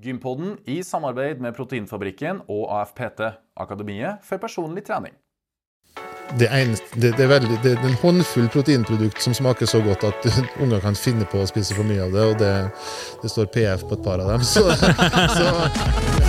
Gympodden i samarbeid med Proteinfabrikken og AFPT, Akademiet for personlig trening. Det, eneste, det, det, er veldig, det, er en håndfull proteinprodukt som smaker så godt at unger kan finne på å spise for mye av det, og det står PF på et par av dem. Så, så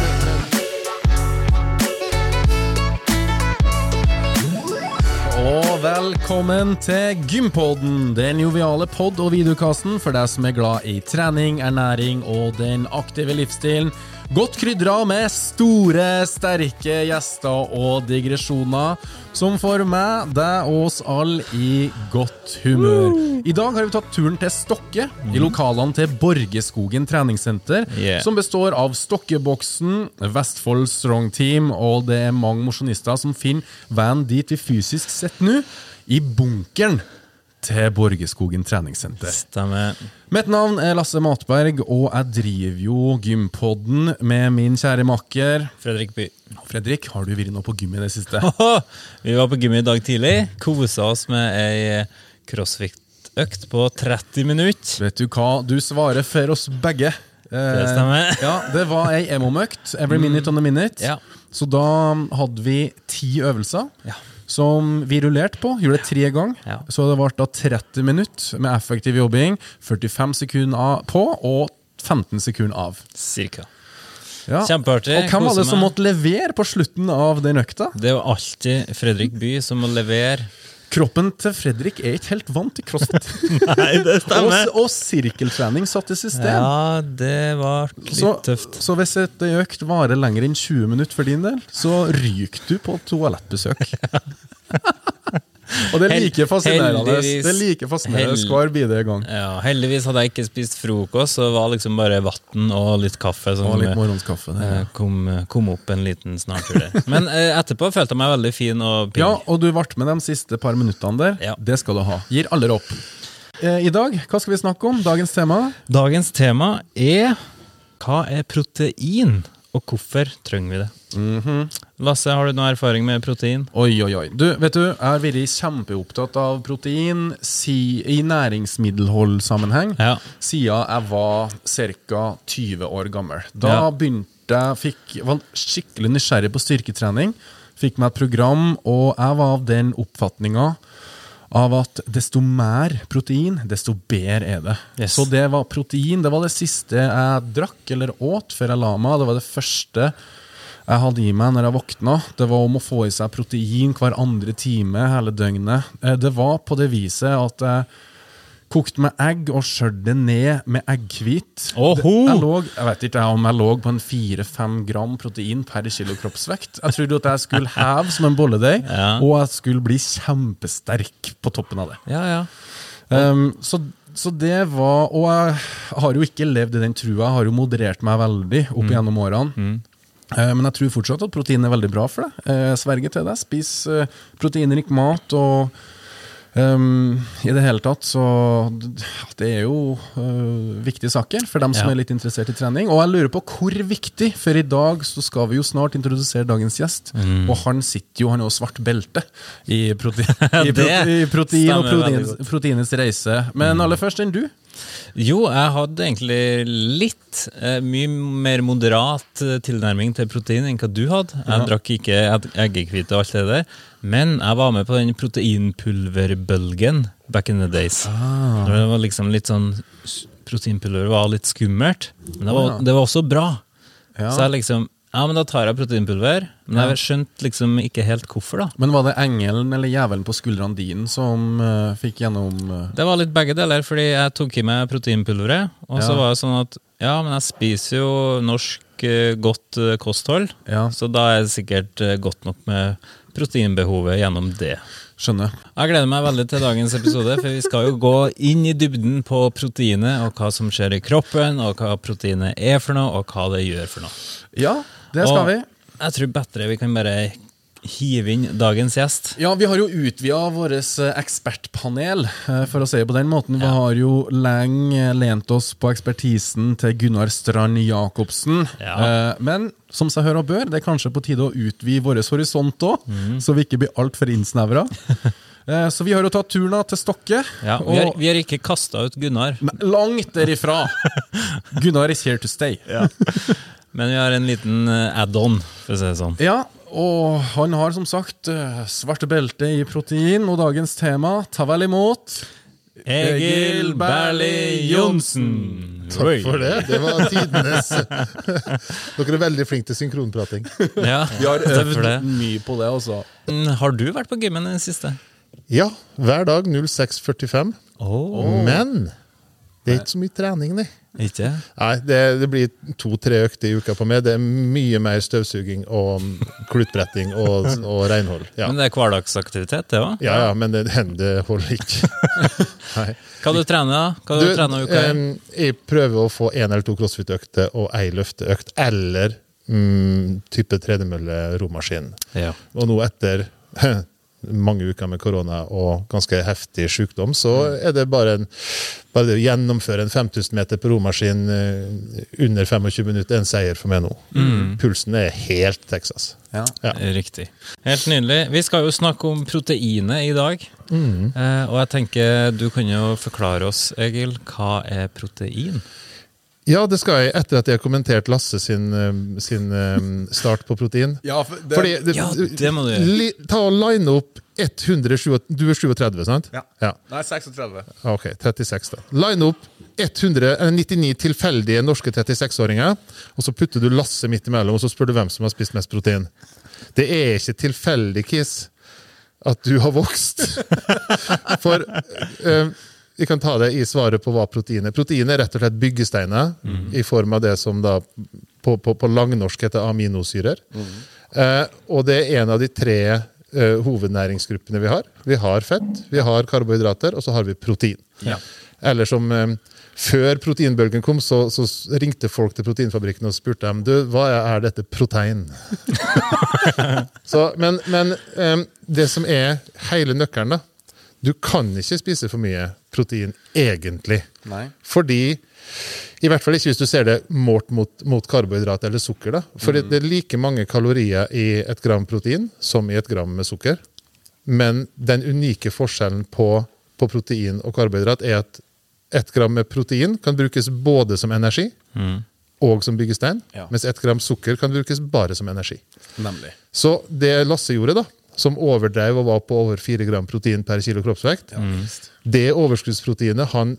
velkommen til Gympodden, den joviale pod- og videokasten for deg som er glad i trening, ernæring og den aktive livsstilen. Godt krydra med store, sterke gjester og digresjoner, som får meg, deg og oss alle i godt humør. I dag har vi tatt turen til Stokke, i lokalene til Borgeskogen treningssenter, Yeah. som består av Stokkeboksen, Vestfold Strong Team, og det er mange mosjonister som finner veien dit vi fysisk sitter nå, i bunkeren til Borgeskogen treningssenter. Stemmer. Mitt navn er Lasse Matberg, og jeg driver jo Gympodden med min kjære makker Fredrik By. Fredrik, har du vært noe på gym i det siste? Vi var på gym i dag tidlig. Kosa oss med ei crossfit-økt på 30 minutter. Vet du hva, du svarer for oss begge. Eh, Det stemmer. Ja, Det var ei emo-møkt, every minute on the minute. Ja. Så da hadde vi ti øvelser. Ja. Som vi rullerte på, gjorde det tre ganger. Ja. Så det ble da 30 minutter med effektiv jobbing. 45 sekunder på og 15 sekunder av. Cirka. Ja. Kjempeartig. Og hvem var det som måtte levere på slutten av den økta? Det er jo alltid Fredrik By som må levere. Kroppen til Fredrik er ikke helt vant til crossfit. Nei, det og, og sirkeltrening satt i system. Ja, det var litt Så, tøft. så hvis et økt varer lenger enn 20 minutter for din del, så ryker du på toalettbesøk. og det er like fascinerende heldigvis- Det er like fascinerende hver bidige gang. Ja, heldigvis hadde jeg ikke spist frokost, så det var liksom bare vann og litt kaffe som Og litt morgenskaffe. det. ja. kom, kom opp en liten snartur der. Men eh, etterpå følte jeg meg veldig fin og pigg. Ja, og du ble med de siste par minuttene der. Ja. Det skal du ha. Gir aldri opp. Eh, I dag, hva skal vi snakke om? Dagens tema? Dagens tema er hva er protein, og hvorfor trenger vi det? Mhm. Lasse, har du noe erfaring med protein? Oi, oi, oi. Du, vet du, jeg har vært kjempeopptatt av protein si, i næringsmiddelholdsammenheng Ja. siden jeg var ca. 20 år gammel. Da Ja. begynte jeg fikk, var skikkelig nysgjerrig på styrketrening. Fikk meg et program, og jeg var av den oppfatninga av at desto mer protein, desto bedre er det. Yes. Så det var protein. Det var det siste jeg drakk eller åt før jeg la meg. Det var det første jeg hadde i meg når jeg våkna. Det var om å få i seg protein hver andre time hele døgnet. Eh, Det var på det viset at jeg kokte med egg og skjørt det ned med egghvit. Jeg, lå, jeg vet ikke om jeg lå på en 4-5 gram protein per kilo kroppsvekt. Jeg trodde at jeg skulle heve som en bolledeig, Ja. og jeg skulle bli kjempesterk på toppen av det. Ja, ja. Um, så, så det var Og jeg har jo ikke levd i den trua. Jeg har jo moderert meg veldig opp gjennom årene. Mm. Men jeg tror fortsatt at protein er veldig bra for deg. Eh, Sverger til deg. Spis eh, proteinrik mat og um, I det hele tatt så Det er jo uh, viktige saker for dem som Ja. er litt interessert i trening. Og jeg lurer på hvor viktig, for i dag så skal vi jo snart introdusere dagens gjest. Mm. Og han sitter jo, han er jo svart belte i, prote i, prote i protein og protein, proteinets reise. Men aller først enn du. Jo, jeg hadde egentlig litt eh, mye mer moderat eh, tilnærming til protein enn hva du hadde. Jeg Ja. drakk ikke egg- eggehvite og alt det der, men jeg var med på den proteinpulverbølgen back in the days. Ah. Det var liksom litt sånn Proteinpulver var litt skummelt, men det var, det var også bra. Ja. Så jeg liksom Ja, men da tar jeg proteinpulver. Men Ja. jeg skjønte liksom ikke helt hvorfor, da. Men var det engelen eller jævelen på skuldrene dine som uh, fikk gjennom uh... Det var litt begge deler, fordi jeg tok i meg proteinpulveret. Og så var det sånn at ja, men jeg spiser jo norsk uh, godt kosthold, Ja, så da er det sikkert godt nok med proteinbehovet gjennom det. skjønner. Jeg gleder meg veldig til dagens episode, for vi skal jo gå inn i dybden på proteinet, og hva som skjer i kroppen, og hva proteinet er for noe, og hva det gjør for noe. Ja, det skal Og vi. Jeg tror bedre vi kan bare hive inn dagens gjest. Ja, Vi har jo utvida vårt ekspertpanel, eh, for å si det på den måten. Vi har jo lenge lent oss på ekspertisen til Gunnar Strand Jacobsen. Ja. Eh, Men som seg hør og bør, det er kanskje på tide å utvide vår horisont òg, så vi ikke blir altfor innsnevra. Eh, Så vi har jo tatt turen til Stokke. Ja, vi, har, vi har ikke kasta ut Gunnar, Langt derifra! Gunnar is here to stay. Men vi har en liten eh, add-on, for å si det sånn. Ja, og han har som sagt eh, svarte belte i protein, og dagens tema, ta vel imot Egil Berli Johnsen! Takk for det. Det var tidenes Dere er veldig flinke til synkronprating. Ja, Vi har øvd mye på det, altså. Mm, Har du vært på gymmen i det siste? Ja, hver dag 06.45. Oh. Men det er ikke så mye trening, nei. Ikke? Nei, det, det blir to-tre økter i uka på meg. Det er mye mer støvsuging og klutbretting og, og renhold. Ja. Men det er hverdagsaktivitet, det òg? ja, ja, men det, det holder ikke. Hva du trener da? Hva du, trener uka? her? jeg prøver å få én eller to crossfit-økter og ei løfteøkt, eller mm, type tredemølle romaskin. Ja. Og nå etter mange uker med korona og ganske heftig sykdom, så er det bare, en, bare det å gjennomføre en 5000 meter på romaskin eh, under 25 minutter er en seier for meg nå. Pulsen er helt Texas. Ja. Ja. Riktig. Helt nydelig. Vi skal jo snakke om proteinet i dag. Eh, og jeg tenker du kan jo forklare oss, Egil, hva er protein? Ja, det skal jeg, etter at jeg har kommentert Lasse sin, eh, sin eh, start på protein. Ja, for det, Fordi, det, Ja, det må du gjøre. Li, ta og line opp 107, Du er 37, sant? Ja. ja. Nei, 36. Ok, 36 da. Line opp 199 tilfeldige norske 36-åringer, og så putter du Lasse midt imellom, og så spør du hvem som har spist mest protein. Det er ikke tilfeldig, Kiss, at du har vokst. For eh, vi kan ta det i svaret på hva protein er. Protein er rett og slett byggesteiner i form av det som da på, på, på langnorsk heter aminosyrer. Eh, og det er en av de tre eh, hovednæringsgruppene vi har. Vi har fett, vi har karbohydrater, og så har vi protein. Ja. Eller som eh, Før proteinbølgen kom, så, så ringte folk til proteinfabrikken og spurte dem du, hva er dette protein. så, men men eh, det som er hele nøkkelen, da Du kan ikke spise for mye protein egentlig. Nei. Fordi i hvert fall ikke hvis du ser det målt mot, mot karbohydrat eller sukker. da. For det er like mange kalorier i et gram protein som i et gram med sukker. Men den unike forskjellen på, på protein og karbohydrat er at ett gram med protein kan brukes både som energi og som byggestein, Ja. mens ett gram sukker kan brukes bare som energi. Nemlig. Så det Lasse gjorde, da, som overdrev og var på over 4 gram protein per kilo kroppsvekt, det overskuddsproteinet han,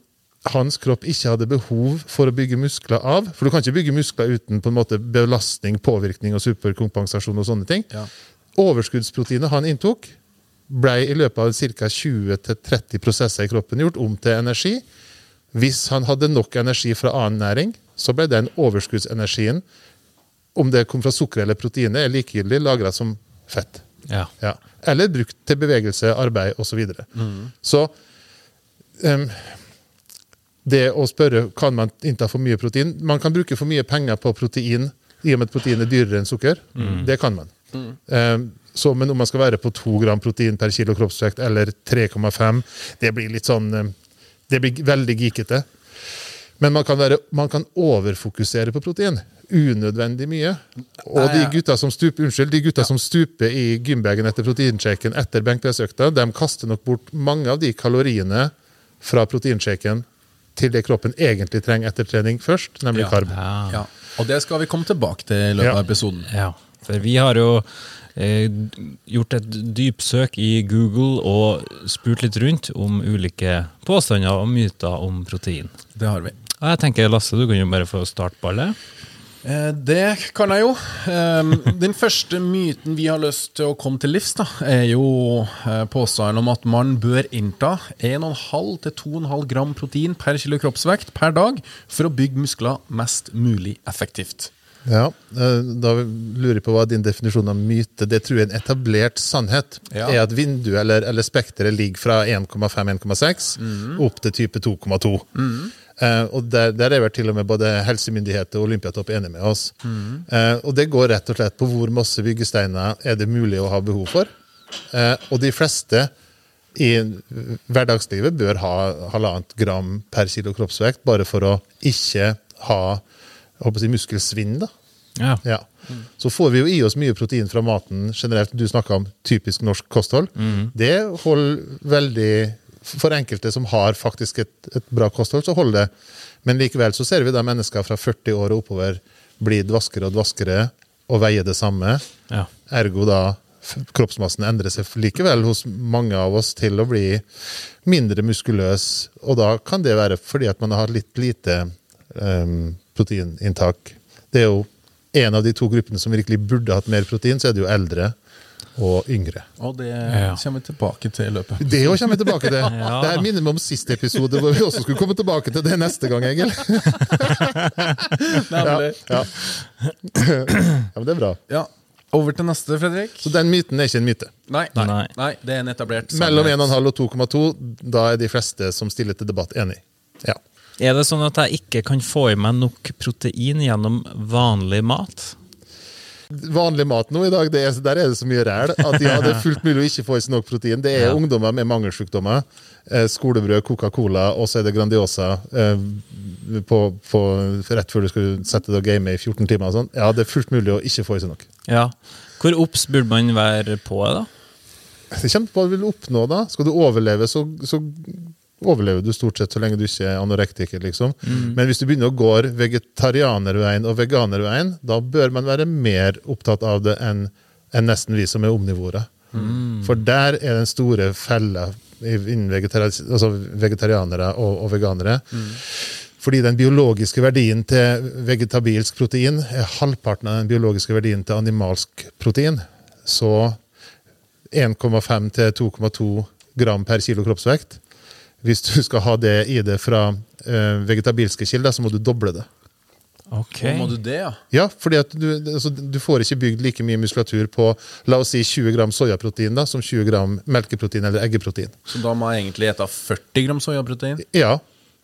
hans kropp ikke hadde behov for å bygge muskler av. For du kan ikke bygge muskler uten på en måte belastning, påvirkning og superkompensasjon og sånne ting. Ja. Overskuddsproteinet han inntok, ble i løpet av ca. 20-30 prosesser i kroppen gjort om til energi. Hvis han hadde nok energi fra annen næring, så ble den overskuddsenergien, om det kom fra sukker eller proteiner, er likegyldig lagra som fett. Ja. Ja. Eller brukt til bevegelse, arbeid osv. Så, videre. så um, det å spørre kan man innta for mye protein Man kan bruke for mye penger på protein i og med at protein er dyrere enn sukker. Det kan man. Em, så, men om man skal være på 2 gram protein per kilo kroppsvekt eller 3,5, det blir litt sånn Det blir veldig geekete. Men man kan, være, man kan overfokusere på protein. Unødvendig mye. Og de gutta som stuper, unnskyld, de gutta som stuper i gymbagen etter proteinshaken etter benkpressøkta, de kaster nok bort mange av de kaloriene fra proteinshaken til det kroppen egentlig trenger etter trening først, nemlig Ja. karb. Ja. Ja. Og det skal vi komme tilbake til i løpet Ja. av episoden. Ja, for vi har jo eh, gjort et dypsøk i Google og spurt litt rundt om ulike påstander og myter om protein. Det har vi. Og jeg tenker, Lasse, du kan jo bare få starte ballet. Eh, Det kan jeg jo. Eh, Den første myten vi har lyst til å komme til livs, da, er jo eh, påstanden om at man bør innta 1,5-2,5 gram protein per kilo kroppsvekt per dag for å bygge muskler mest mulig effektivt. Ja, eh, Da lurer jeg på hva din definisjon av myte Det tror jeg en etablert sannhet Ja. er at vinduet eller, eller spekteret ligger fra 1,5-1,6 opp til type 2,2. Eh, og der, der er vel til og med både helsemyndigheter og Olympiatopp enige med oss. Eh, og det går rett og slett på hvor masse byggesteiner er det mulig å ha behov for. Eh, og de fleste i hverdagslivet bør ha halvannet gram per kilo kroppsvekt, bare for å ikke ha jeg håper si, muskelsvinn. da. Ja. Ja. Så får vi jo i oss mye protein fra maten generelt. Du snakka om typisk norsk kosthold. Det holder veldig For enkelte som har faktisk et, et bra kosthold, så holder det. Men likevel så ser vi da mennesker fra 40 år og oppover bli dvaskere og dvaskere og veie det samme. Ja. Ergo da kroppsmassen endrer seg likevel hos mange av oss til å bli mindre muskuløs. Og da kan det være fordi at man har litt lite um, proteininntak. Det er jo en av de to gruppene som virkelig burde hatt mer protein, så er det jo eldre og yngre. Og det kommer vi tilbake til i løpet. Det òg kommer vi tilbake til. Ja. Det her minner meg om siste episode, hvor vi også skulle komme tilbake til det neste gang, Egil. Ja, ja. ja, men det er bra. Ja. Over til neste, Fredrik. Så den myten er ikke en myte. Nei, nei, Nei. nei det er en etablert Mellom 1,5 og 2,2, da er de fleste som stiller til debatt, enig. Ja. Er det sånn at jeg ikke kan få i meg nok protein gjennom vanlig mat? Vanlig mat nå i dag, er, der er det så mye ræl at ja, det er fullt mulig å ikke få i seg nok protein. Det er Ja. ungdommer med mangelsykdommer. Eh, skolebrød, Coca-Cola, og så er det Grandiosa eh, på, på, rett før du skal sette deg og game i 14 timer. Og sånn. Ja, det er fullt mulig å ikke få i seg nok. Ja. Hvor obs burde man være på da? Det kommer på hva du vil oppnå, da. Skal du overleve, så, så overlever du stort sett så lenge du ikke er anorektiker, liksom. Men hvis du begynner å gå vegetarianerveien og veganerveien, da bør man være mer opptatt av det enn en nesten vi som er omnivore. For der er den store fella innen vegetari altså vegetarianere og, og veganere. Fordi den biologiske verdien til vegetabilsk protein er halvparten av den biologiske verdien til animalsk protein. Så 1,5 til 2,2 gram per kilo kroppsvekt. Hvis du skal ha det i det fra eh, vegetabilske kilder, så må du doble det. Ok. Å, Må du det, ja? Ja, fordi at du, altså, du får ikke bygd like mye muskulatur på la oss si 20 gram soyaprotein da, som 20 gram melkeprotein eller eggeprotein. Så da må jeg egentlig spise 40 gram soyaprotein? Ja,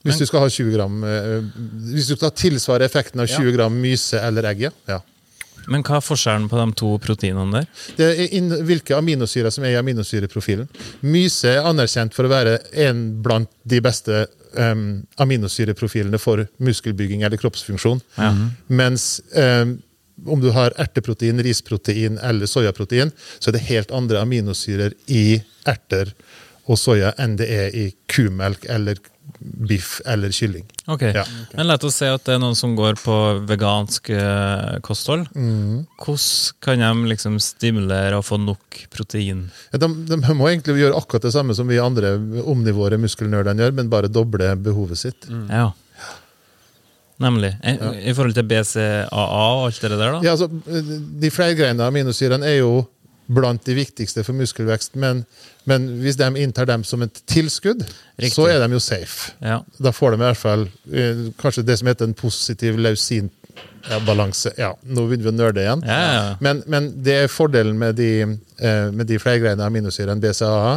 hvis du skal ha 20 gram eh, Hvis du skal tilsvare effekten av 20 gram myse eller egg, ja. Ja. Men hva er forskjellen på de to proteinene der? Det er in, hvilke aminosyrer som er i aminosyreprofilen. Myse er anerkjent for å være en blant de beste um, aminosyreprofilene for muskelbygging eller kroppsfunksjon. Mens um, om du har erteprotein, risprotein eller soyaprotein, så er det helt andre aminosyrer i erter og soya enn det er i kumelk eller biff eller kylling. Ok, Ja. Men la oss si at det er noen som går på vegansk eh, kosthold. Mm. Hvordan kan de liksom stimulere og få nok protein? Ja, De, de må egentlig gjøre akkurat det samme som vi andre omnivåere muskelnerdene gjør, men bare doble behovet sitt. Ja. Nemlig. I, I forhold til BCAA og alt det der, da? Ja, altså, de flergreina aminosyrene er jo blant de viktigste for muskelvekst, men, men hvis de inntar dem som et tilskudd, Riktig. så er de jo safe. Ja. Da får de i hvert fall eh, kanskje det som heter en positiv lausinbalanse. Ja, balanse. Ja, nå begynner vi å nerde igjen. Ja, ja. Men, men det er fordelen med de, eh, med de flergreiene aminosyre enn BCAA,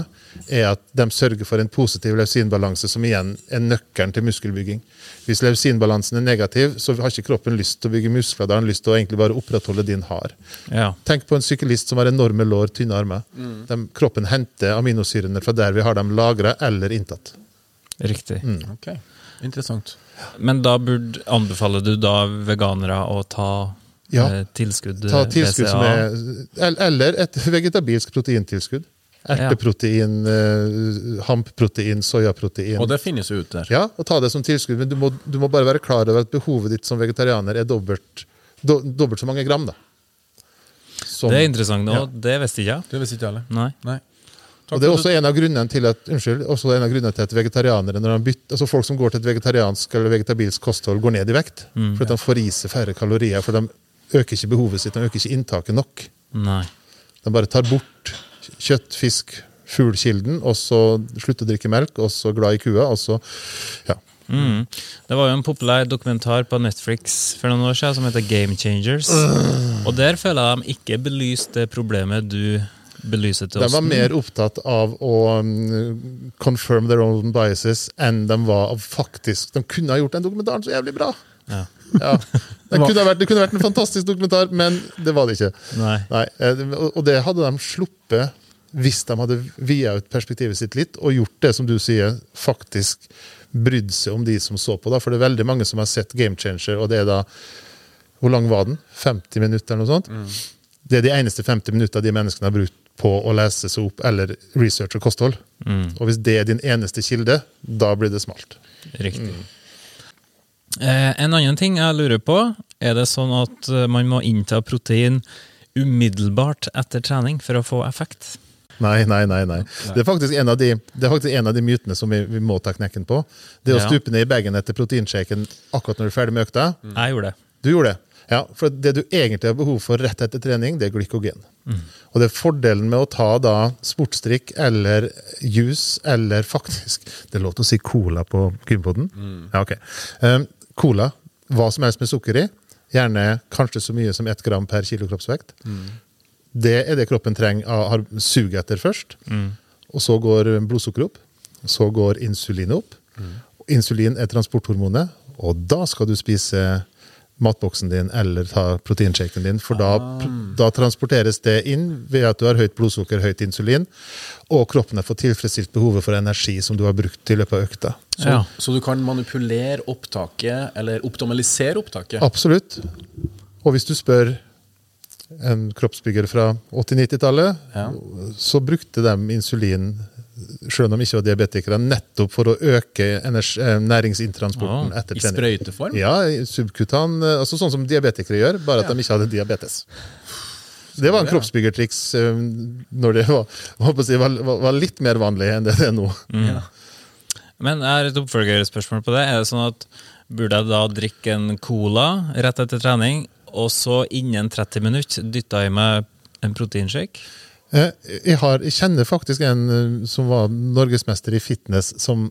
er at de sørger for en positiv lausinbalanse, som igjen er nøkkelen til muskelbygging. Hvis lausinbalansen er negativ, så har ikke kroppen lyst til å bygge muskler. Da har den lyst til å egentlig bare opprettholde din har. ja. Tenk på en syklist som har enorme lår, tynne armer. De, kroppen henter aminosyrene fra der vi har dem lagra eller inntatt. Riktig. Mm. Ok, Interessant. Men da burde, anbefaler du da veganere å ta Ja. eh, tilskudd? Ta tilskudd tilskudd som er Eller et vegetabilsk proteintilskudd. Erteprotein, ja. hampprotein, soyaprotein. Og det finnes jo ute der. Ja, og ta det som tilskudd, men du må, du må bare være klar over at behovet ditt som vegetarianer er dobbelt, do, dobbelt så mange gram. da. Som- Det er interessant, og Ja. det visste ikke jeg. Det visste ikke alle. Nei. Nei. Og det er også en av grunnene til at unnskyld, også en av grunnene til at vegetarianere, når de bytter, altså folk som går til et vegetariansk eller vegetabilsk kosthold, går ned i vekt. for at de får i seg færre kalorier. For de øker ikke behovet sitt, de øker ikke inntaket nok. Nei. De bare tar bort kjøtt, fisk, fuglkilden, og så slutter å drikke melk, og så glad i kua, og så Ja. Mm. Det var jo en populær dokumentar på Netflix for noen år siden som heter Game Changers. Og der føler jeg de ikke belyste problemet du belyser til oss. De var mer opptatt av å um, confirm their own biases enn de var av faktisk De kunne ha gjort den dokumentaren så jævlig bra! Ja. Ja. Det, kunne vært, det kunne vært en fantastisk dokumentar, men det var det ikke. Nei. Nei, eh, og- det hadde de sluppet hvis de hadde via ut perspektivet sitt litt og gjort det som du sier, faktisk brydd seg om de som så på. da, For det er veldig mange som har sett Game Changer, og det er da Hvor lang var den? 50 minutter eller noe sånt? Det er de eneste 50 minutter de menneskene har brukt på å lese seg opp eller researche kosthold. Og hvis det er din eneste kilde, da blir det smalt. Riktig. Eh, en annen ting jeg lurer på, er det sånn at eh, man må innta protein umiddelbart etter trening for å få effekt? Nei, nei, nei. nei. Det, er faktisk en av de, det er faktisk en av de mytene som vi, vi må ta knekken på. Det å Ja. stupe ned i bagen etter proteinshaken akkurat når du er ferdig med økta. Jeg gjorde det. Du gjorde det. Ja, for Det du egentlig har behov for rett etter trening, det er glykogen. Og det er fordelen med å ta da sportsdrikk eller juice eller faktisk Det er lov til å si cola på Gympoden? Ja, ok. Um, cola, hva som helst med sukker i, gjerne kanskje så mye som ett gram per kilo kroppsvekt. Det er det kroppen trenger, av- har sug etter først. Og så går blodsukkeret opp. Så går insulinet opp. Insulin er transporthormonet, og da skal du spise matboksen din eller ta proteinshaken din, for da, da transporteres det inn ved at du har høyt blodsukker, høyt insulin, og kroppen har fått tilfredsstilt behovet for energi som du har brukt i løpet av økta. Så, Ja. så du kan manipulere opptaket, eller optimalisere opptaket? Absolutt. Og hvis du spør en kroppsbygger fra 80-90-tallet, Ja. så brukte de insulin selv om de ikke var diabetikere, nettopp for å øke eh, næringsinntransporten Ja, etter I sprøyteform? Ja, subkutan, eh, altså sånn som diabetikere gjør, bare at de ikke hadde diabetes. Det var en kroppsbyggertriks eh, når det var, å si, var, var var litt mer vanlig enn det det er nå. Ja. Men jeg har et oppfølgerspørsmål på det. Er det sånn at Burde jeg da drikke en cola rett etter trening, og så innen 30 minutter dytte i meg en proteinshake? Eh, Jeg, har, jeg kjenner faktisk en eh, som var norgesmester i fitness, som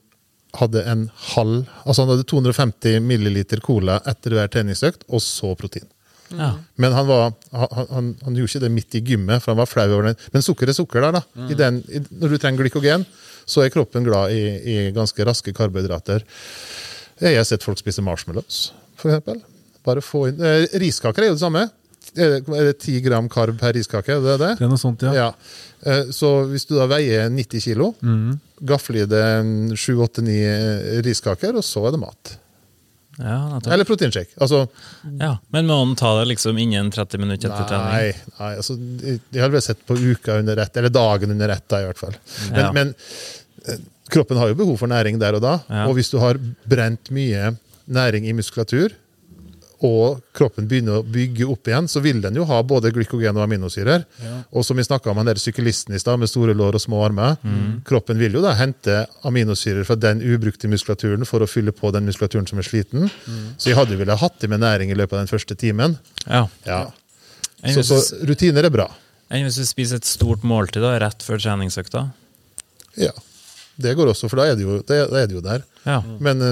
hadde en halv Altså han hadde 250 milliliter cola etter hver treningsøkt, og så protein. Ja. Men han, var, han, han, han gjorde ikke det midt i gymmet, for han var flau over det. Men sukker er sukker der, da. I den, i, når du trenger glykogen, så er kroppen glad i, i ganske raske karbohydrater. Jeg har sett folk spise marshmallows, for eksempel. Bare få inn eh, Riskaker er jo det samme. Er det, ti 10 gram karb per riskake? Er det det? Det er noe sånt, ja. Ja. Eh, Så hvis du da veier 90 kilo, gafler i det 7-8-9 riskaker, og så er det mat. Ja. Eller proteinshake. Altså, ja. Men må han ta det liksom innen 30 minutter etter trening? nei, nei altså, jeg har vel sett på uka under ett, eller dagen under ett, da, i hvert fall. Men, Ja. men eh, kroppen har jo behov for næring der og da. Ja. Og hvis du har brent mye næring i muskulatur, og kroppen begynner å bygge opp igjen, så vil den jo ha både glykogen og aminosyrer. Og som vi snakka om han der syklisten i stad, med store lår og små armer. Kroppen vil jo da hente aminosyrer fra den ubrukte muskulaturen for å fylle på den muskulaturen som er sliten. Så jeg hadde jo villet hatt det med næring i løpet av den første timen. Ja. Ja. Så, så rutiner er bra. enn hvis du spiser et stort måltid da, rett før treningsøkta? Ja. Det går også, for da er det jo, det, da er det jo der. Ja. Men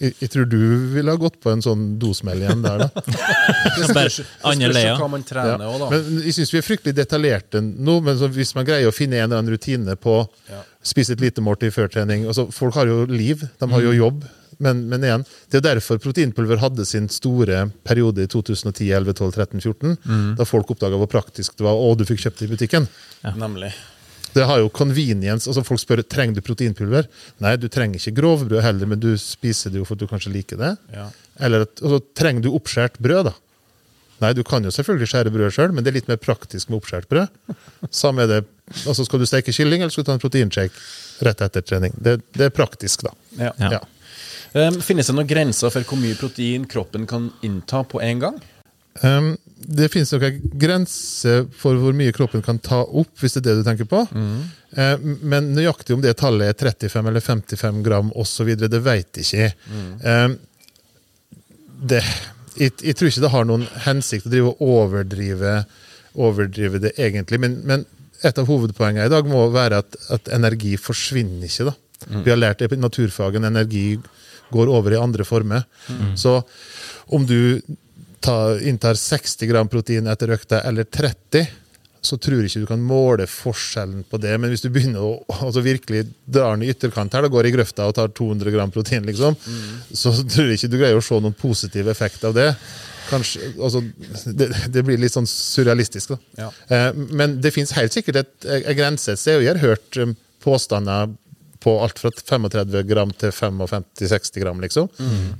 jeg, jeg tror du ville ha gått på en sånn dosmell igjen der, da. Det spørs hva man trener òg, da. Men jeg syns vi er fryktelig detaljerte nå. Men så hvis man greier å finne en eller annen rutine på Ja. spise et lite måltid før trening altså, Folk har jo liv, de har jo jobb. Men, men igjen, det er derfor proteinpulver hadde sin store periode i 2010, 11, 12, 13, 14. Da folk oppdaga hvor praktisk det var, og du fikk kjøpt det i butikken. Nemlig. Det har jo convenience. altså Folk spør trenger du proteinpulver. Nei, du trenger ikke grovbrød heller, men du spiser det jo for at du kanskje liker det. Ja. Eller at, altså, trenger du oppskåret brød, da? Nei, du kan jo selvfølgelig skjære brød sjøl, men det er litt mer praktisk med oppskåret brød. Samme er det, altså Skal du steke kylling, eller skal du ta en proteinshake rett etter trening? Det, det er praktisk, da. Ja. Ja. Ja. Um, finnes det noen grenser for hvor mye protein kroppen kan innta på en gang? Um, det finnes nok en grense for hvor mye kroppen kan ta opp, hvis det er det du tenker på. Eh, men nøyaktig om det tallet er 35 eller 55 gram osv., det jeg ikke. Um, det, jeg, jeg tror ikke det har noen hensikt å drive og overdrive, overdrive det egentlig. Men, men et av hovedpoengene i dag må være at, at energi forsvinner ikke. da. Vi har lært det i naturfagen, energi går over i andre former. Så om du ta, inntar 60 gram protein etter økta eller 30, så tror jeg ikke du kan måle forskjellen på det. Men hvis du begynner å altså virkelig drar den i ytterkant her, da går i grøfta og tar 200 gram protein, liksom, så tror jeg ikke du greier å se noen positiv effekt av det. Kanskje, altså, det, det blir litt sånn surrealistisk. da. Ja. Eh, men det fins helt sikkert et, et jeg har hørt eh, påstander på alt fra 35 gram til 55-60 gram, liksom.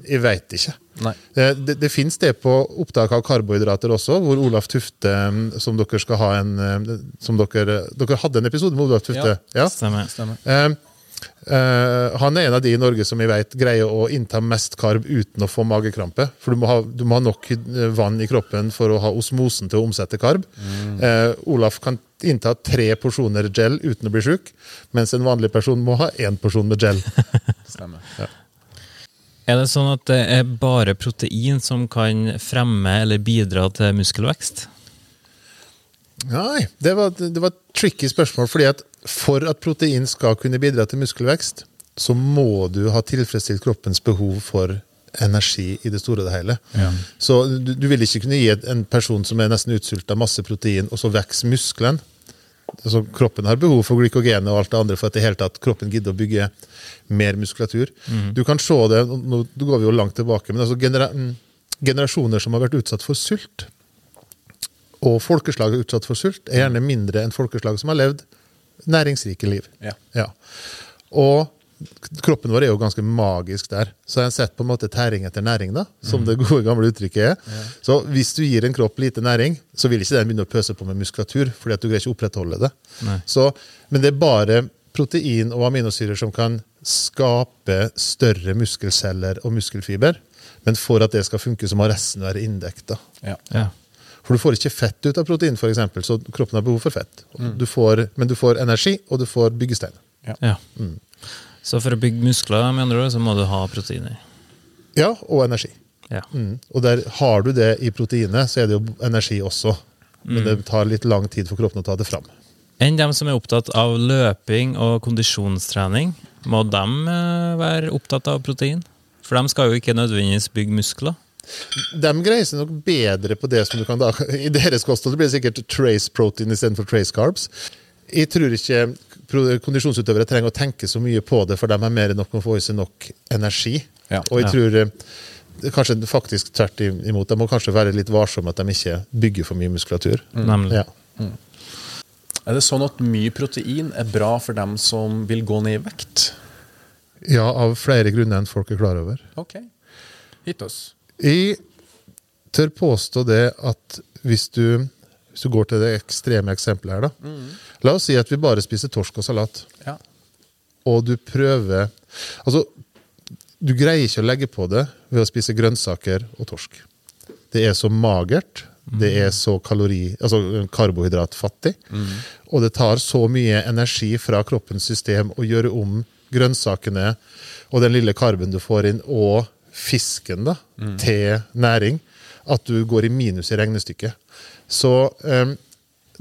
Jeg veit ikke. Nei. Eh, Det, det fins det på opptak av karbohydrater også, hvor Olaf Tufte, mm, som dere skal ha en eh, som dere, dere hadde en episode med Olaf Tufte? Ja. Stemmer. Stemmer. Eh, eh, han er en av de i Norge som jeg vet greier å innta mest karb uten å få magekrampe. For du må, ha, du må ha nok eh, vann i kroppen for å ha osmosen til å omsette karb. Eh, Olaf kan innta tre porsjoner gel uten å bli sjuk, mens en vanlig person må ha én porsjon med gel. Stemmer. Er det sånn at det er bare protein som kan fremme eller bidra til muskelvekst? Nei, det var, det var et tricky spørsmål. fordi at For at protein skal kunne bidra til muskelvekst, så må du ha tilfredsstilt kroppens behov for energi i det store og det hele. Så du, du vil ikke kunne gi en person som er nesten utsulta, masse protein, og så vokser muskelen. Altså, kroppen har behov for glykogenet og alt det andre for at i hele tatt kroppen gidder å bygge mer muskulatur. Du kan se det, nå går vi jo langt tilbake, men altså genera mm, generasjoner som har vært utsatt for sult, og folkeslag utsatt for sult, er gjerne mindre enn folkeslag som har levd næringsrike liv. Ja. Og kroppen vår er jo ganske magisk der. Så jeg har sett på en måte tæring etter næring, da, som det gode gamle uttrykket er. Så hvis du gir en kropp lite næring, så vil ikke den begynne å pøse på med muskulatur, fordi at du greier ikke å opprettholde det. Så, men det er bare protein og aminosyrer som kan skape større muskelceller og muskelfiber. Men for at det skal funke, så må resten være inndekt. Ja. Ja. For du får ikke fett ut av protein, for eksempel, så kroppen har behov for fett. Du får, men du får energi, og du får byggestein. ja. Så for å bygge muskler mener du, så må du ha proteiner. Ja, og energi. Ja. Mm. Og der har du det i proteinet, så er det jo energi også. Men det tar litt lang tid for kroppen å ta det fram. Enn dem som er opptatt av løping og kondisjonstrening, må de eh, være opptatt av protein? For de skal jo ikke nødvendigvis bygge muskler. De greier seg nok bedre på det som du kan da I deres kosthold blir det sikkert trace protein istedenfor trace carbs. Jeg tror ikke kondisjonsutøvere trenger å tenke så mye på det, for de er mer enn nok å få i seg nok energi. Ja. Og jeg tror eh, kanskje faktisk tvert imot. De må kanskje være litt varsomme at de ikke bygger for mye muskulatur. Mm. Ja. Er det sånn at mye protein er bra for dem som vil gå ned i vekt? ja, av flere grunner enn folk er klar over. Ok. Hit oss. Jeg tør påstå det at hvis du, hvis du går til det ekstreme eksempelet her, da. La oss si at vi bare spiser torsk og salat, Ja. og du prøver Altså, du greier ikke å legge på det ved å spise grønnsaker og torsk. Det er så magert. Det er så kalori, altså karbohydratfattig. Og det tar så mye energi fra kroppens system å gjøre om grønnsakene og den lille karben du får inn, og fisken da, til næring, at du går i minus i regnestykket. Så um,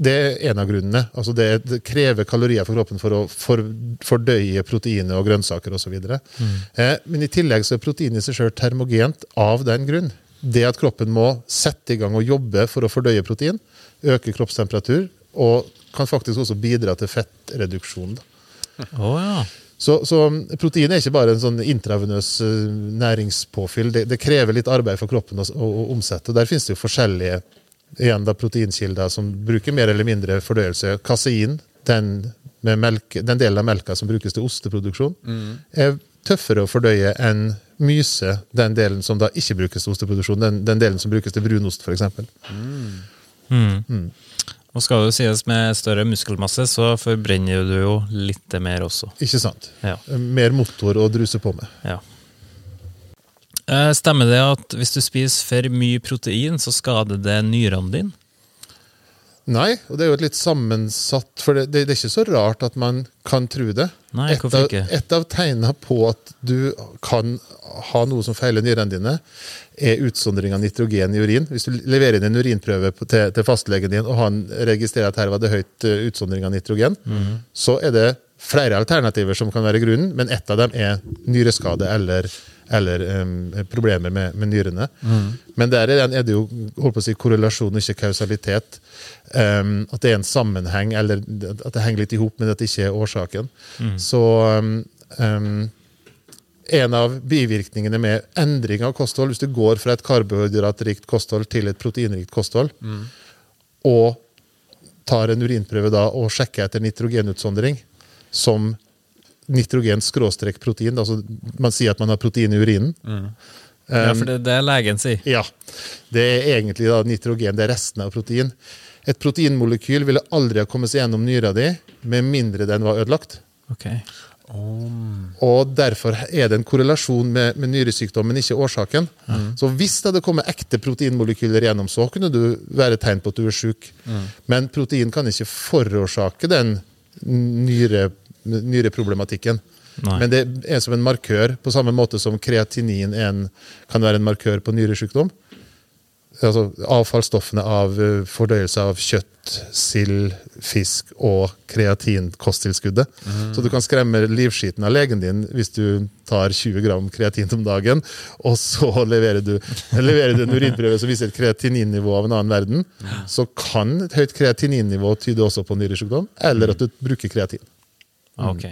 det er en av grunnene. Altså det, det krever kalorier for kroppen for å for, fordøye proteiner og grønnsaker osv. Mm. Eh, men i tillegg så er protein i seg selv termogent av den grunn. Det at kroppen må sette i gang og jobbe for å fordøye protein, øke kroppstemperatur, og kan faktisk også bidra til fettreduksjon. Da. Oh, ja. Så, så protein er ikke bare en sånn intravenøs eh, næringspåfyll. Det, det krever litt arbeid for kroppen å, å, å omsette. Der finnes det jo forskjellige igjen da, proteinkilder som bruker mer eller mindre fordøyelse. Kasein, den, med melk, den delen av melka som brukes til osteproduksjon, er tøffere å fordøye enn myse, den delen som da ikke brukes til osteproduksjon. Den, den delen som brukes til brunost, f.eks. Og skal det sies med større muskelmasse, så forbrenner du jo litt mer også. Ikke sant? Ja. Mer motor å druse på med. Ja. Eh, Stemmer det at hvis du spiser for mye protein, så skader det nyrene dine? Nei, og det er jo et litt sammensatt For det, det, det er ikke så rart at man kan tro det. Nei, et, hvorfor av, ikke? et av tegnene på at du kan ha noe som feiler nyrene dine, er utsondring av nitrogen i urin. Hvis du leverer inn en urinprøve på, til, til fastlegen din, og han registrerer at her var det høyt eh, utsondring av nitrogen, Mhm. så er det flere alternativer som kan være grunnen, men ett av dem er nyreskade eller, eller um, problemer med, med nyrene. Mm. Men der er, det- det jo holdt på å si, korrelasjon, ikke kausalitet. Um, at det er en sammenheng, eller at det henger litt i hop, men at det ikke er årsaken. Så um, en av bivirkningene med endring av kosthold, hvis du går fra et karbohydratrikt kosthold til et proteinrikt kosthold, og tar en urinprøve da og sjekker etter nitrogenutsondring, som nitrogen-protein. Altså man sier at man har protein i urinen. Ja, for det er legen sier. Ja, det er egentlig da nitrogen, det er resten av protein. Et proteinmolekyl ville aldri ha kommet seg gjennom nyra di med mindre den var ødelagt. Ok. Og derfor er det en korrelasjon med, med nyresykdom, men ikke årsaken. Så hvis det hadde kommet ekte proteinmolekyler gjennom, så kunne du være tegn på at du er syk. Men protein kan ikke forårsake den nyre, nyreproblematikken. Nei. Men det er som en markør, på samme måte som kreatinin en, kan være en markør på nyresykdom. Altså avfallsstoffene av eh, fordøyelse av kjøtt, sild, fisk og kreatinkosttilskuddet. Så du kan skremme livskiten av legen din hvis du tar 20 gram kreatin om dagen, og så leverer du, leverer du en urinprøve som viser et kreatininnivå av en annen verden. Så kan et høyt kreatininnivå tyde også på nyresykdom, eller at du bruker kreatin. Ok.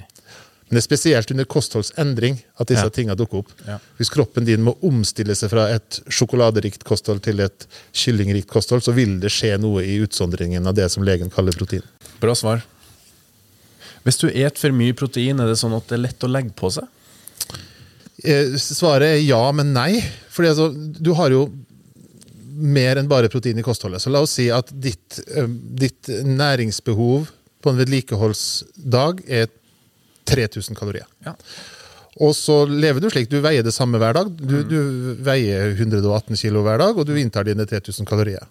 Men det er spesielt under kostholdsendring at disse Ja. tingene dukker opp. Ja. Hvis kroppen din må omstille seg fra et sjokoladerikt kosthold til et kyllingrikt kosthold, så vil det skje noe i utsondringen av det som legen kaller protein. Bra svar. Hvis du et for mye protein, er det sånn at det er lett å legge på seg? Eh, Svaret er ja, men nei. Fordi altså, du har jo mer enn bare protein i kostholdet. Så la oss si at ditt, eh, ditt næringsbehov på en vedlikeholdsdag er 3000 kalorier. Ja. Og så lever du slik. Du veier det samme hver dag. Du, du veier 118 kilo hver dag, og du inntar dine 3000 kalorier.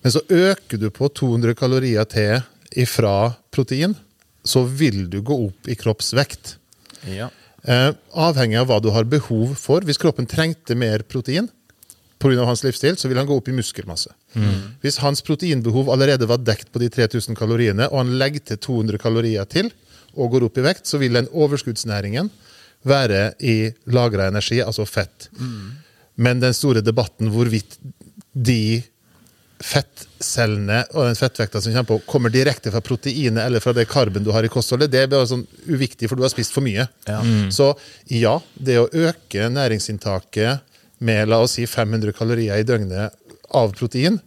Men så øker du på 200 kalorier til ifra protein, så vil du gå opp i kroppsvekt. Ja. Eh, avhengig av hva du har behov for. Hvis kroppen trengte mer protein pga. hans livsstil, så vil han gå opp i muskelmasse. Hvis hans proteinbehov allerede var dekt på de 3000 kaloriene, og han legger til 200 kalorier til og går opp i vekt, så vil den overskuddsnæringen være i lagra energi, altså fett. Men den store debatten hvorvidt de fettcellene og den fettvekta som kommer på, kommer direkte fra proteinet eller fra det karben du har i kostholdet, det er sånn uviktig, for du har spist for mye. Ja. Så ja, det å øke næringsinntaket med la oss si 500 kalorier i døgnet av protein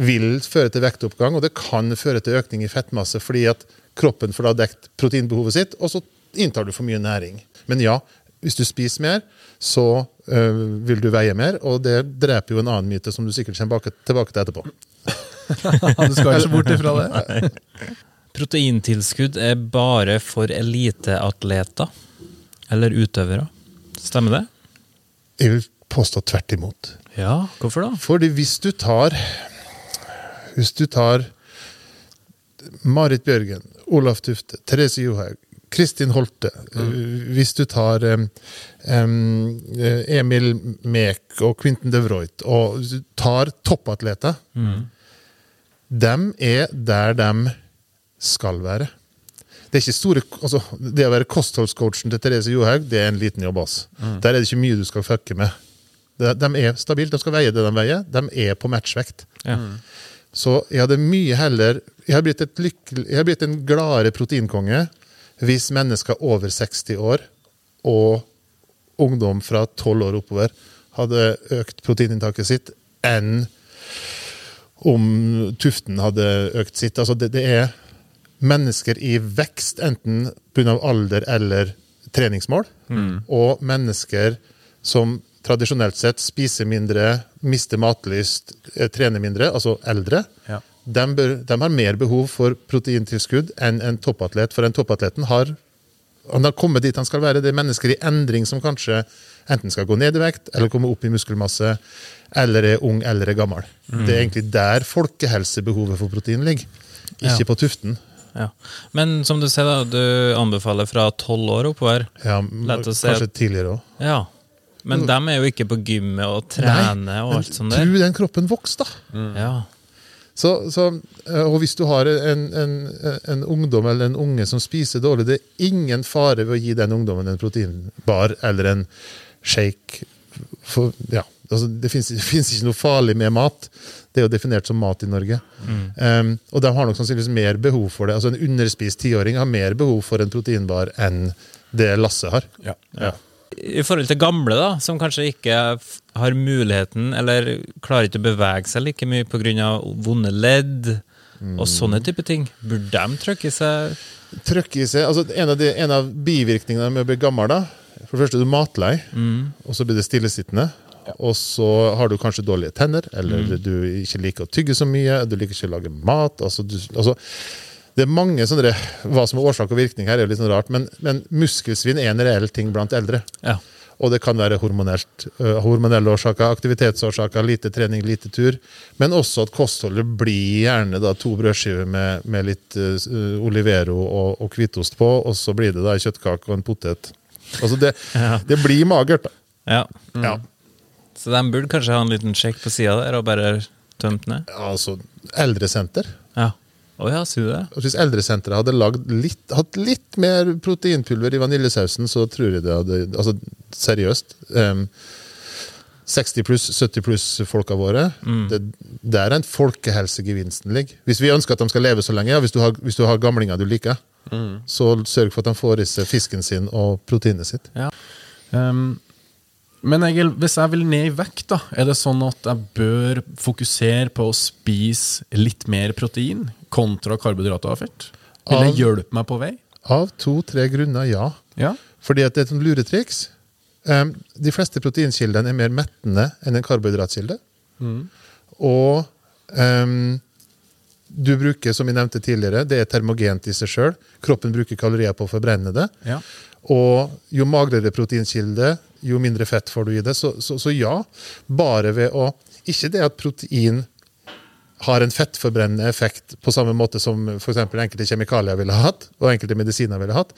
vil føre til vektoppgang, og det kan føre til økning i fettmasse fordi at kroppen får da dekt proteinbehovet sitt, og så inntar du for mye næring. Men ja, hvis du spiser mer, så øh, vil du veie mer, og det dreper jo en annen myte som du sikkert kommer tilbake, til etterpå. Du skal ikke bort ifra det. Proteintilskudd er bare for eliteatleter eller utøvere. Stemmer det? Jeg vil påstå tvert imot. Ja, hvorfor da? Fordi hvis du tar Hvis du tar Marit Bjørgen, Olaf Tufte, Therese Johaug, Kristin Holte Hvis du tar um, em, eh, Emil Mek og Quentin de Vroit og tar toppatleter dem er der de skal være. Det store, altså, det å være kostholdscoachen til Therese Johaug det er en liten jobb. Mm. Der er det ikke mye du skal fucke med. De, de er stabile, de skal veie det de veier. De er på matchvekt. Ja. Så jeg hadde mye heller Jeg har blitt, lykkelig, jeg har blitt en gladere proteinkonge hvis mennesker over 60 år og ungdom fra 12 år oppover hadde økt proteininntaket sitt, enn om Tuften hadde økt sitt. Altså det, det er mennesker i vekst, enten pga. alder eller treningsmål, og mennesker som tradisjonelt sett spiser mindre, mister matlyst, eh, trener mindre, altså eldre. Ja. De, bør, de har mer behov for proteintilskudd enn en toppatlet, for en toppatleten har han har kommet dit han skal være. Det er mennesker i endring som kanskje enten skal gå ned i vekt, eller komme opp i muskelmasse, eller er ung eller er gammel. Det er egentlig der folkehelsebehovet for protein ligger, ikke Ja. på tuften. Ja. Men som du ser, da, du anbefaler fra tolv år oppover. Ja, kanskje tidligere òg. Ja. Men dem er jo ikke på gymmet og trener og alt sånt der. Tro den kroppen vokser, da. Ja. Så, så, eh, og hvis du har en, en, en ungdom eller en unge som spiser dårlig, det er ingen fare ved å gi den ungdommen en proteinbar eller en shake. For, ja, altså det fins ikke noe farlig med mat. Det er jo definert som mat i Norge. Um, og de har nok sannsynligvis mer behov for det. Altså En underspist tiåring har mer behov for en proteinbar enn det Lasse har. Ja. Ja. I forhold til gamle, da, som kanskje ikke har muligheten, eller klarer ikke å bevege seg like mye pga. vonde ledd, og sånne type ting. Burde de trykke i seg Trøkke i seg, altså en av, de, en av bivirkningene med å bli gammel, da For det første er du matlei, og så blir det stillesittende. Og så har du kanskje dårlige tenner, eller du ikke liker å tygge så mye, du liker ikke å lage mat. altså, du, altså det er mange sånne, Hva som er årsak og virkning her, er jo litt sånn rart, men, men muskelsvinn er en reell ting blant eldre. Ja. Og det kan være hormonelt, uh, hormonelle årsaker, aktivitetsårsaker, lite trening, lite tur. Men også at kostholdet blir gjerne da to brødskiver med, med litt uh, Olivero og, og hvitost på, og så blir det da kjøttkake og en potet. Altså det, Ja. det blir magert, da. ja. Ja. Så de burde kanskje ha en liten sjekk på sida der og bare tømt ned? Altså, eldresenter. Ja. Å ja, du det? Hvis eldresenteret hadde lagd litt, hatt litt mer proteinpulver i vaniljesausen, så tror jeg det hadde Altså, seriøst. Um, 60 pluss, 70 pluss folka våre. Det, det er en folkehelsegevinsten ligger. Hvis vi ønsker at de skal leve så lenge, ja, hvis, du har, hvis du har gamlinger du liker, så sørg for at de får i seg fisken sin og proteinet sitt. Um, men Egil, hvis jeg vil ned i vekt, da, er det sånn at jeg bør fokusere på å spise litt mer protein kontra karbohydrater og fett? Vil det hjelpe meg på vei? Av to-tre grunner, ja. Ja. Fordi at det er et sånt luretriks. Um, de fleste proteinkildene er mer mettende enn en karbohydratkilde. Og um, du bruker, som vi nevnte tidligere, det er termogent i seg sjøl. Kroppen bruker kalorier på å forbrenne det. Ja. Og jo magrere proteinkilde, jo mindre fett får du i det. Så, så, så ja, bare ved å Ikke det at protein har en fettforbrennende effekt på samme måte som for eksempel enkelte kjemikalier ville hatt, og enkelte medisiner ville hatt.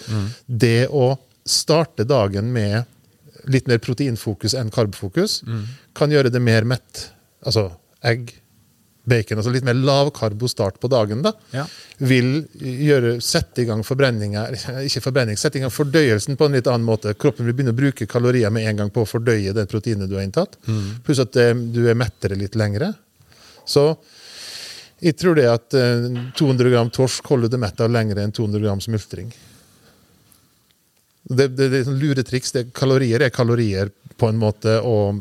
Det å starte dagen med litt mer proteinfokus enn karbfokus kan gjøre det mer mett. Altså egg, bacon, altså litt mer lavkarbo start på dagen, da, Ja. vil gjøre, sette i gang forbrenninga Ikke forbrenning, sette i gang fordøyelsen på en litt annen måte. Kroppen vil begynne å bruke kalorier med en gang på å fordøye det proteinet du har inntatt. Pluss at det, du er mettere litt lengre. Så jeg tror det at eh, 200 gram torsk holder deg mett av lenger enn 200 gram smultring. Det, det, det er sånn luretriks. Det, kalorier er kalorier på en måte, og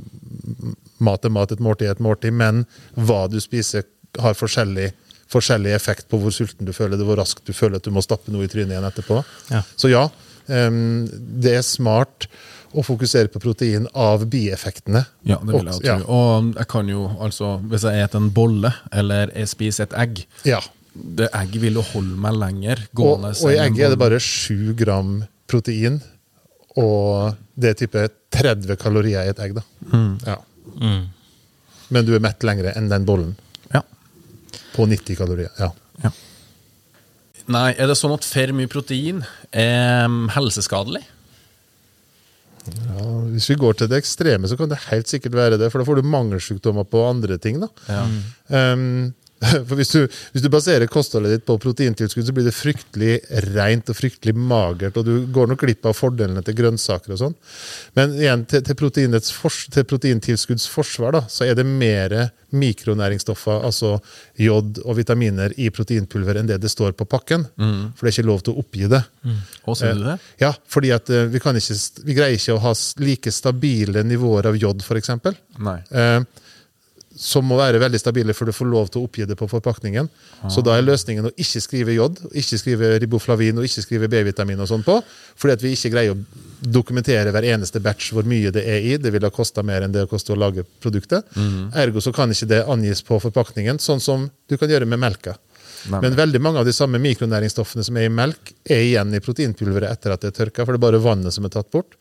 mat er mat, et måltid er et måltid, men hva du spiser, har forskjellig, forskjellig effekt på hvor sulten du føler det, hvor raskt du føler at du må stappe noe i trynet igjen etterpå. Ja. Så ja, um, det er smart å fokusere på protein av bieffektene. Ja, det vil jeg tro. Ja. Og jeg kan jo, altså, hvis jeg spiser en bolle, eller jeg spiser et egg Ja. Det egget vil jo holde meg lenger gående. og i egget er det bare 7 gram protein, og det er type 30 kalorier i et egg. da. Ja. Mm. Men du er mett lengre enn den bollen, Ja. på 90 kalorier. ja. Nei, er det sånn at for mye protein er mm, helseskadelig? Ja, hvis vi går til det ekstreme, så kan det helt sikkert være det, for da får du mangelsykdommer på andre ting. da. Um, for hvis du, hvis du baserer kostholdet ditt på proteintilskudd, så blir det fryktelig rent og fryktelig magert, og du går nok glipp av fordelene til grønnsaker og sånn. Men igjen, til, til, fors- til proteintilskudds forsvar, da, så er det mer mikronæringsstoffer, altså jod og vitaminer, i proteinpulver enn det det står på pakken. For det er ikke lov til å oppgi det. Å, ser du det? Ja, fordi at eh, vi, kan ikke, vi greier ikke å ha like stabile nivåer av jod, f.eks. Nei. Eh, som må være veldig stabile før du får lov til å oppgi det på forpakningen. Så da er løsningen å ikke skrive jod, ikke skrive riboflavin og ikke skrive B-vitamin og sånn på, fordi at vi ikke greier å dokumentere hver eneste batch hvor mye det er i. Det ville ha kosta mer enn det koster å lage produktet. Ergo så kan ikke det angis på forpakningen, sånn som du kan gjøre med melka. Nei, Men veldig mange av de samme mikronæringsstoffene som er i melk, er igjen i proteinpulveret etter at det er tørka, for det er bare vannet som er tatt bort.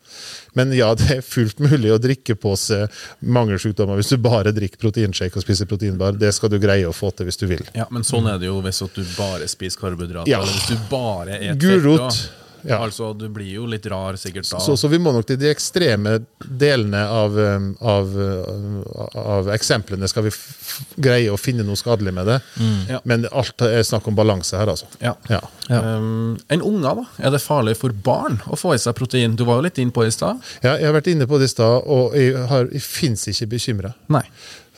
Men ja, det er fullt mulig å drikke på seg mangelsykdommer hvis du bare drikker proteinshake og spiser proteinbar. Det skal du greie å få til hvis du vil. Ja, Men sånn er det jo hvis du bare spiser karbohydrater. Ja. Eller hvis du bare et Gulrot. Ja. Altså, Du blir jo litt rar sikkert da. Så, så vi må nok til de ekstreme delene av, um, av, uh, av eksemplene skal vi f greie å finne noe skadelig med det. Ja. Men alt er snakk om balanse her, altså. Ja. Ja. Um, en unge, da? Er det farlig for barn å få i seg protein? Du var jo litt inne på det i stad. Ja, jeg har vært inne på det i stad, og jeg, har- jeg fins ikke bekymra.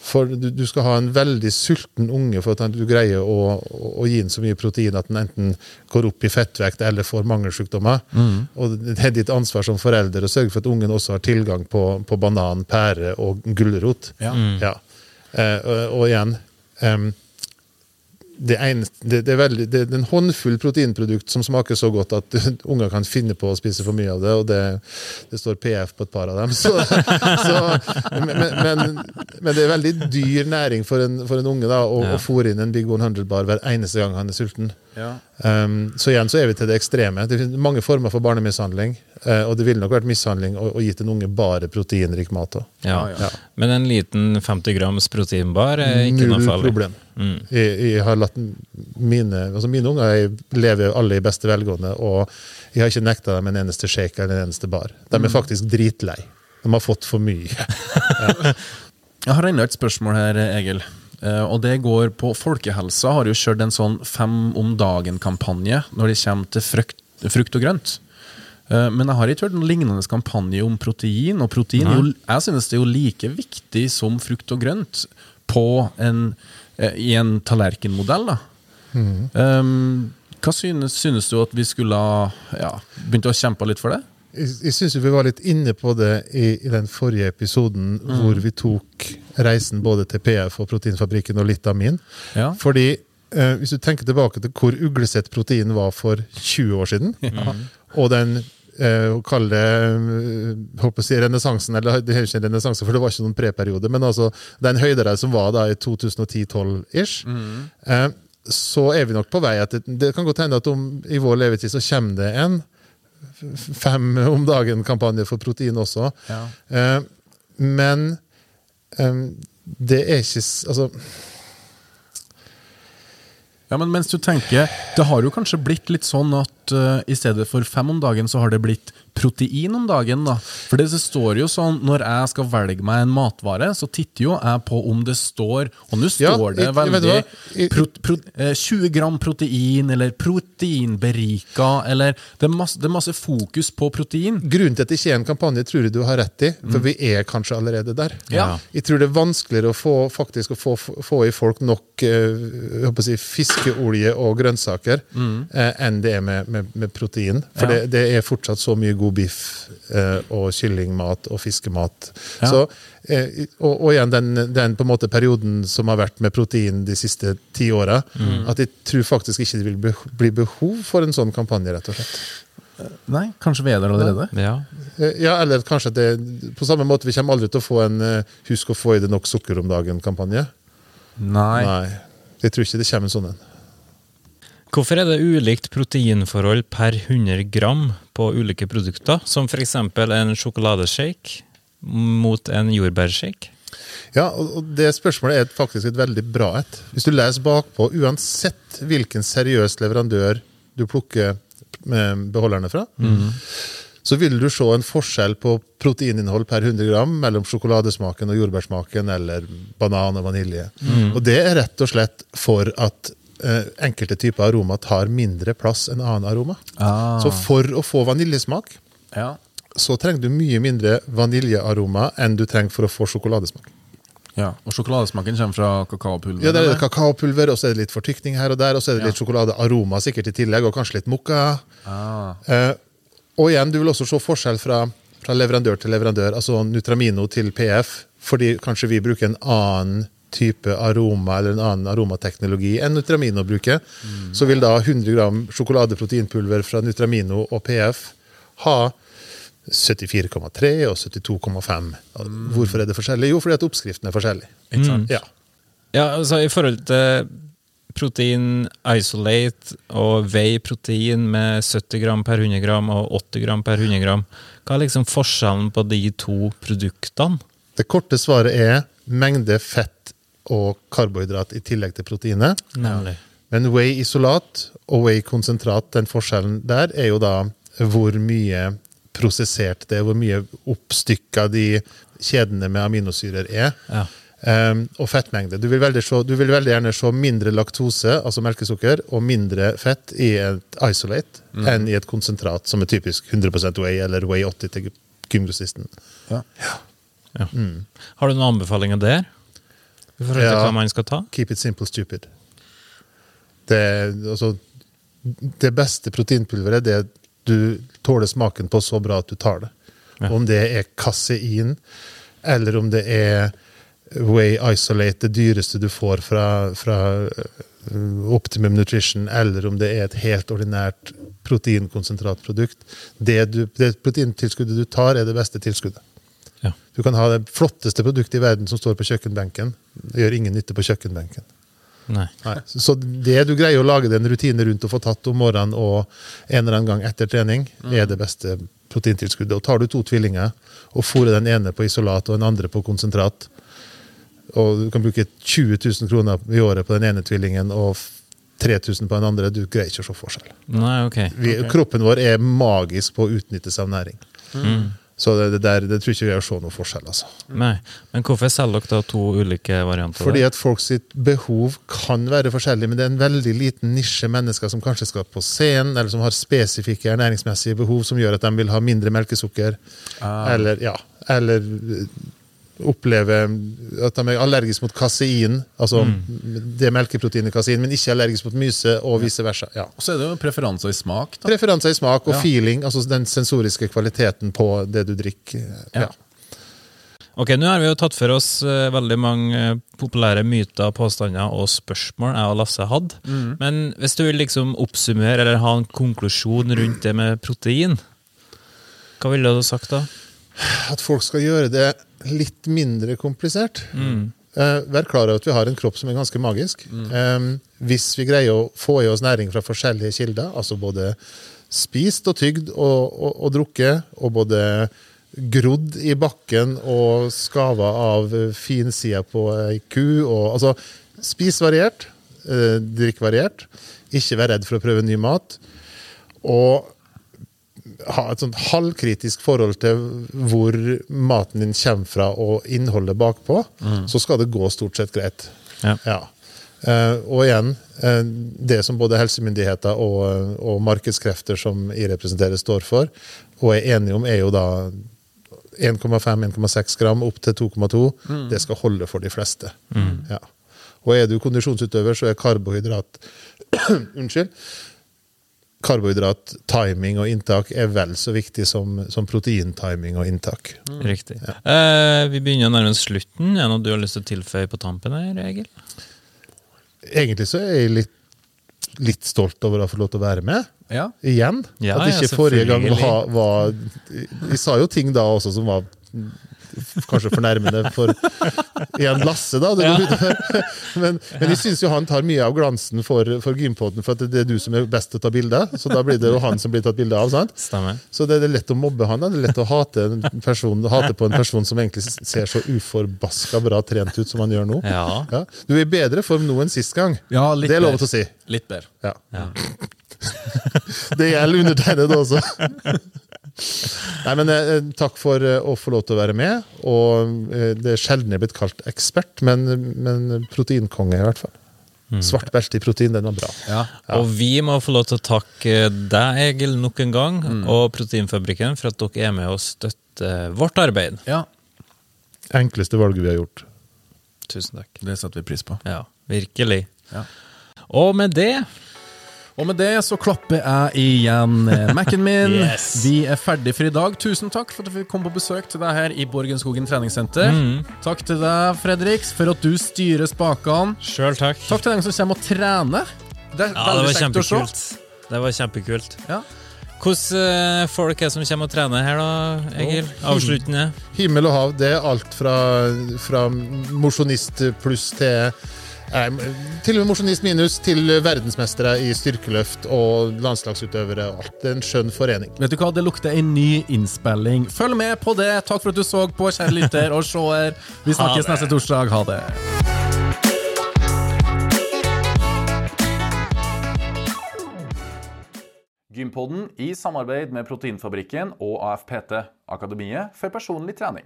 For du, du skal ha en veldig sulten unge for at du greier å, å, å gi den så mye protein at den enten går opp i fettvekt eller får mangelsykdommer. Og Det er ditt ansvar som forelder å sørge for at ungen også har tilgang på, på banan, pære og gulrot. Ja. Ja. Eh, og, og igjen em, det, en, det, det, er veldig, det, er en håndfull proteinprodukt som smaker så godt at unger kan finne på å spise for mye av det, og det, det står PF på et par av dem. Så, så, men, men, men, det er veldig dyr næring for en, for en unge da, å, Ja. å fôre inn en Big 100 bar hver eneste gang han er sulten. Ja. Um, så igjen så er vi til det ekstreme. Det finnes mange former for barnemishandling, og det ville nok vært mishandling å, å gitt en unge bare proteinrik mat. Ja. Ja. Men en liten 50 grams proteinbar er ikke noe Null problem. Mm. Jeg, jeg har latt mine, altså mine unger jeg lever alle i beste velgående, og jeg har ikke nekta dem en eneste shake eller en eneste bar. De er faktisk dritlei. De har fått for mye. Jeg har enda et spørsmål her, Egil. Eh, og det går på Folkehelsa har jo kjørt en sånn fem om dagen-kampanje når det kommer til frukt, frukt og grønt. Eh, men jeg har ikke hørt noen lignende kampanje om protein. Og protein jo, jeg synes det er jo like viktig som frukt og grønt på en, eh, i en tallerkenmodell. da. Um, hva synes, synes du at vi skulle ha ja, begynt å kjempe litt for det? Jeg, jeg syns vi var litt inne på det i, i den forrige episoden, hvor vi tok reisen både til PF og Proteinfabrikken og litt av min. Ja. Fordi eh, hvis du tenker tilbake til hvor uglesett protein var for 20 år siden, og den å kalle det eh, håper å si renessansen, eller det er ikke en renessanse, for det var ikke noen preperiode, men altså den høydereisen som var da i 2010-12-ish, eh, så er vi nok på vei. At det, det kan godt hende at om, i vår levetid så kommer det en fem om dagen-kampanje for protein også. Ja. Eh, men eh, det er ikke Altså Ja, men mens du tenker, det har jo kanskje blitt litt sånn at uh, i stedet for fem om dagen, så har det blitt protein om dagen, da. For det står jo sånn, når jeg skal velge meg en matvare, så titter jo jeg på om det står, og nå Ja, står det vet du veldig? Jeg- pro, pro, eh, 20 gram protein, eller proteinberika, eller det er, masse, det er masse fokus på protein. Grunnen til at det ikke er en kampanje, tror jeg du har rett i, for vi er kanskje allerede der. Ja. Jeg tror det er vanskeligere å få, faktisk å få, få i folk nok øh, si, fiskeolje og grønnsaker eh, enn det er med, med, med protein. For Ja. det, det er fortsatt så mye god biff eh, og kyllingmat og fiskemat. Ja. Så, eh, og, og igjen den, den på en måte perioden som har vært med protein de siste ti åra, at jeg tror faktisk ikke det vil bli behov for en sånn kampanje, rett og slett. Nei, kanskje vi er der allerede? Ja. Eh, Ja, eller kanskje at det på samme måte Vi kommer aldri til å få en eh, 'husk å få i deg nok sukker om dagen'-kampanje. Nei. Nei. Jeg tror ikke det kommer en sånn en. Hvorfor er det ulikt proteinforhold per 100 gram på ulike produkter, som f.eks. en sjokoladeshake mot en jordbærshake? Ja, og det spørsmålet er faktisk et veldig bra et. Hvis du leser bakpå, uansett hvilken seriøs leverandør du plukker beholderne fra, så vil du se en forskjell på proteininnhold per 100 gram mellom sjokoladesmaken og jordbærsmaken eller banan og vanilje. Og det er rett og slett for at enkelte typer aroma tar mindre plass enn annen aroma. Ah. Så for å få vaniljesmak, Ja. så trenger du mye mindre vaniljearoma enn du trenger for å få sjokoladesmak. ja. Og sjokoladesmaken kommer fra kakaopulver? Ja, det er kakaopulver, og så er det litt fortykning her og der, og så er det litt sjokoladearoma sikkert i tillegg, og kanskje litt mokka. Ah. Eh, og igjen, du vil også se forskjell fra, fra leverandør til leverandør, altså Nutramino til PF, fordi kanskje vi bruker en annen type aroma eller en annen aromateknologi enn Nutramino bruker. Så vil da 100 gram sjokoladeproteinpulver fra Nutramino og PF ha 74,3 og 72,5. Hvorfor er det forskjellig? Jo, fordi at oppskriften er forskjellig. Sant? Ja. Ja, altså I forhold til protein isolate og whey protein med 70 gram per 100 gram og 80 gram per 100 gram, hva er liksom forskjellen på de to produktene? Det korte svaret er mengde fett og karbohydrat i tillegg til proteinet. Nemlig. Men whey isolat og whey konsentrat, den forskjellen der, er jo da hvor mye prosessert det er, hvor mye oppstykka de kjedene med aminosyrer er. Ja. Um, og fettmengde. Du vil, se, du vil veldig gjerne se mindre laktose, altså melkesukker, og mindre fett i et isolate enn i et konsentrat som er typisk 100% whey eller whey 80 til gymgrossisten. Ja. Ja. Har du noen anbefalinger der? I forhold til Ja. hva man skal ta? Keep it simple, stupid. Det, altså, det beste proteinpulveret er det du tåler smaken på så bra at du tar det. Ja. Om det er kasein, eller om det er Way Isolate, det dyreste du får fra, fra, Optimum Nutrition, eller om det er et helt ordinært proteinkonsentratprodukt. Det, du, det proteintilskuddet du tar, er det beste tilskuddet. Ja. Du kan ha det flotteste produktet i verden som står på kjøkkenbenken. Det gjør ingen nytte på kjøkkenbenken. Nei. Nei. Så det du greier å lage deg en rutine rundt å få tatt om morgenen og en eller annen gang etter trening, er det beste proteintilskuddet. Og tar du to tvillinger og fôrer den ene på isolat og den andre på konsentrat, og du kan bruke 20 000 kroner i året på den ene tvillingen og 3000 på den andre, du greier ikke å se forskjell. Nei, ok. Vi, Kroppen vår er magisk på å utnytte seg av næring. Så det, det der det tror jeg ikke vi ser noen noe forskjell. altså. Nei. Men hvorfor selger dere da to ulike varianter? Fordi at folk sitt behov kan være forskjellig, men det er en veldig liten nisje mennesker som kanskje skal på scenen, eller som har spesifikke ernæringsmessige behov som gjør at de vil ha mindre melkesukker, eller, ja, eller eh, oppleve at de er allergiske mot kasein, altså det melkeproteinet kasein, men ikke allergisk mot myse, og vice versa. Ja. Og så er det jo preferanser i smak. da. Preferanser i smak og Ja. feeling, altså den sensoriske kvaliteten på det du drikker. Ja. Ok, Nå har vi jo tatt for oss eh, veldig mange eh, populære myter, påstander og spørsmål jeg og Lasse hadde. Mm. Men hvis du vil liksom oppsummere eller ha en konklusjon rundt det med protein, hva ville du ha sagt da? At folk skal gjøre det litt mindre komplisert. Eh, vær klar over at vi har en kropp som er ganske magisk. Eh, hvis vi greier å få i oss næring fra forskjellige kilder, altså både spist og tygd og, og, og drukket, og både grodd i bakken og skava av finsida på ei ku og Altså, spis variert, uh, drikk variert, ikke vær redd for å prøve ny mat. Og ha et sånt halvkritisk forhold til hvor maten din kommer fra og innholdet bakpå, så skal det gå stort sett greit. Ja. Eh, og igjen, uh, det som både helsemyndigheter og, og markedskrefter som jeg representerer, står for, og er enige om, er jo da 1,5-1,6 gram opp til 2,2. Det skal holde for de fleste. Ja. Og er du kondisjonsutøver, så er karbohydrat Unnskyld karbohydrat, timing og inntak er vel så viktig som, som proteintiming og inntak. Riktig. Eh, vi begynner å nærme slutten. Er det noe du har lyst til å tilføye på tampen her, Egil? Egentlig så er jeg litt, litt stolt over å få lov til å være med. Ja. Igjen. Ja, At ja, ikke forrige gang var, var Vi sa jo ting da også som var kanskje fornærmende for igjen Lasse, da. Det går. Men, men jeg syns jo han tar mye av glansen for, for Gympoden, for at det er du som er best til å ta bilder. Så da blir det jo han som blir tatt bilde av. sant? Stemmer. Så det er lett å mobbe han. Da. Det er lett å hate, en person, hate på en person som egentlig ser så uforbaska bra trent ut som han gjør nå. Ja. Ja. Du er i bedre form nå enn sist gang. Ja, litt det er lov til å si. Litt bedre. Ja. Ja. Det gjelder undertegnede også. Nei, men eh, Takk for eh, å få lov til å være med. Og eh, Det er sjelden jeg er blitt kalt ekspert, men, men proteinkonge i hvert fall. Svart belte i protein, den var bra. Ja. Og vi må få lov til å takke deg, Egil, nok en gang, og Proteinfabrikken for at dere er med og støtter vårt arbeid. ja. Enkleste valget vi har gjort. Tusen takk. Det setter vi pris på. Ja, virkelig. Ja. Og med det Og med det så klapper jeg igjen eh, Mac-en min. Yes. Vi er ferdig for i dag. Tusen takk for at vi kom på besøk til deg her i Borgenskogen treningssenter. Takk til deg, Fredriks, for at du styrer spakene. Sjøl takk. Takk til dem som kommer og trener. Det Ja, det var kjempekult. Det var kjempekult. Ja. Hvordan eh, folk er som kommer og trener her, da, Egil? Avsluttende? Himmel og hav, det er alt fra, fra mosjonist pluss til til og med mosjonist minus til verdensmestere i styrkeløft og landslagsutøvere. og alt. Det er en skjønn forening. Vet du hva, Det lukter en ny innspilling. Følg med på det. Takk for at du så på, kjære lytter og seer. Vi snakkes neste torsdag. Ha det. Gympodden i samarbeid med Proteinfabrikken og AFPT, Akademiet for personlig trening.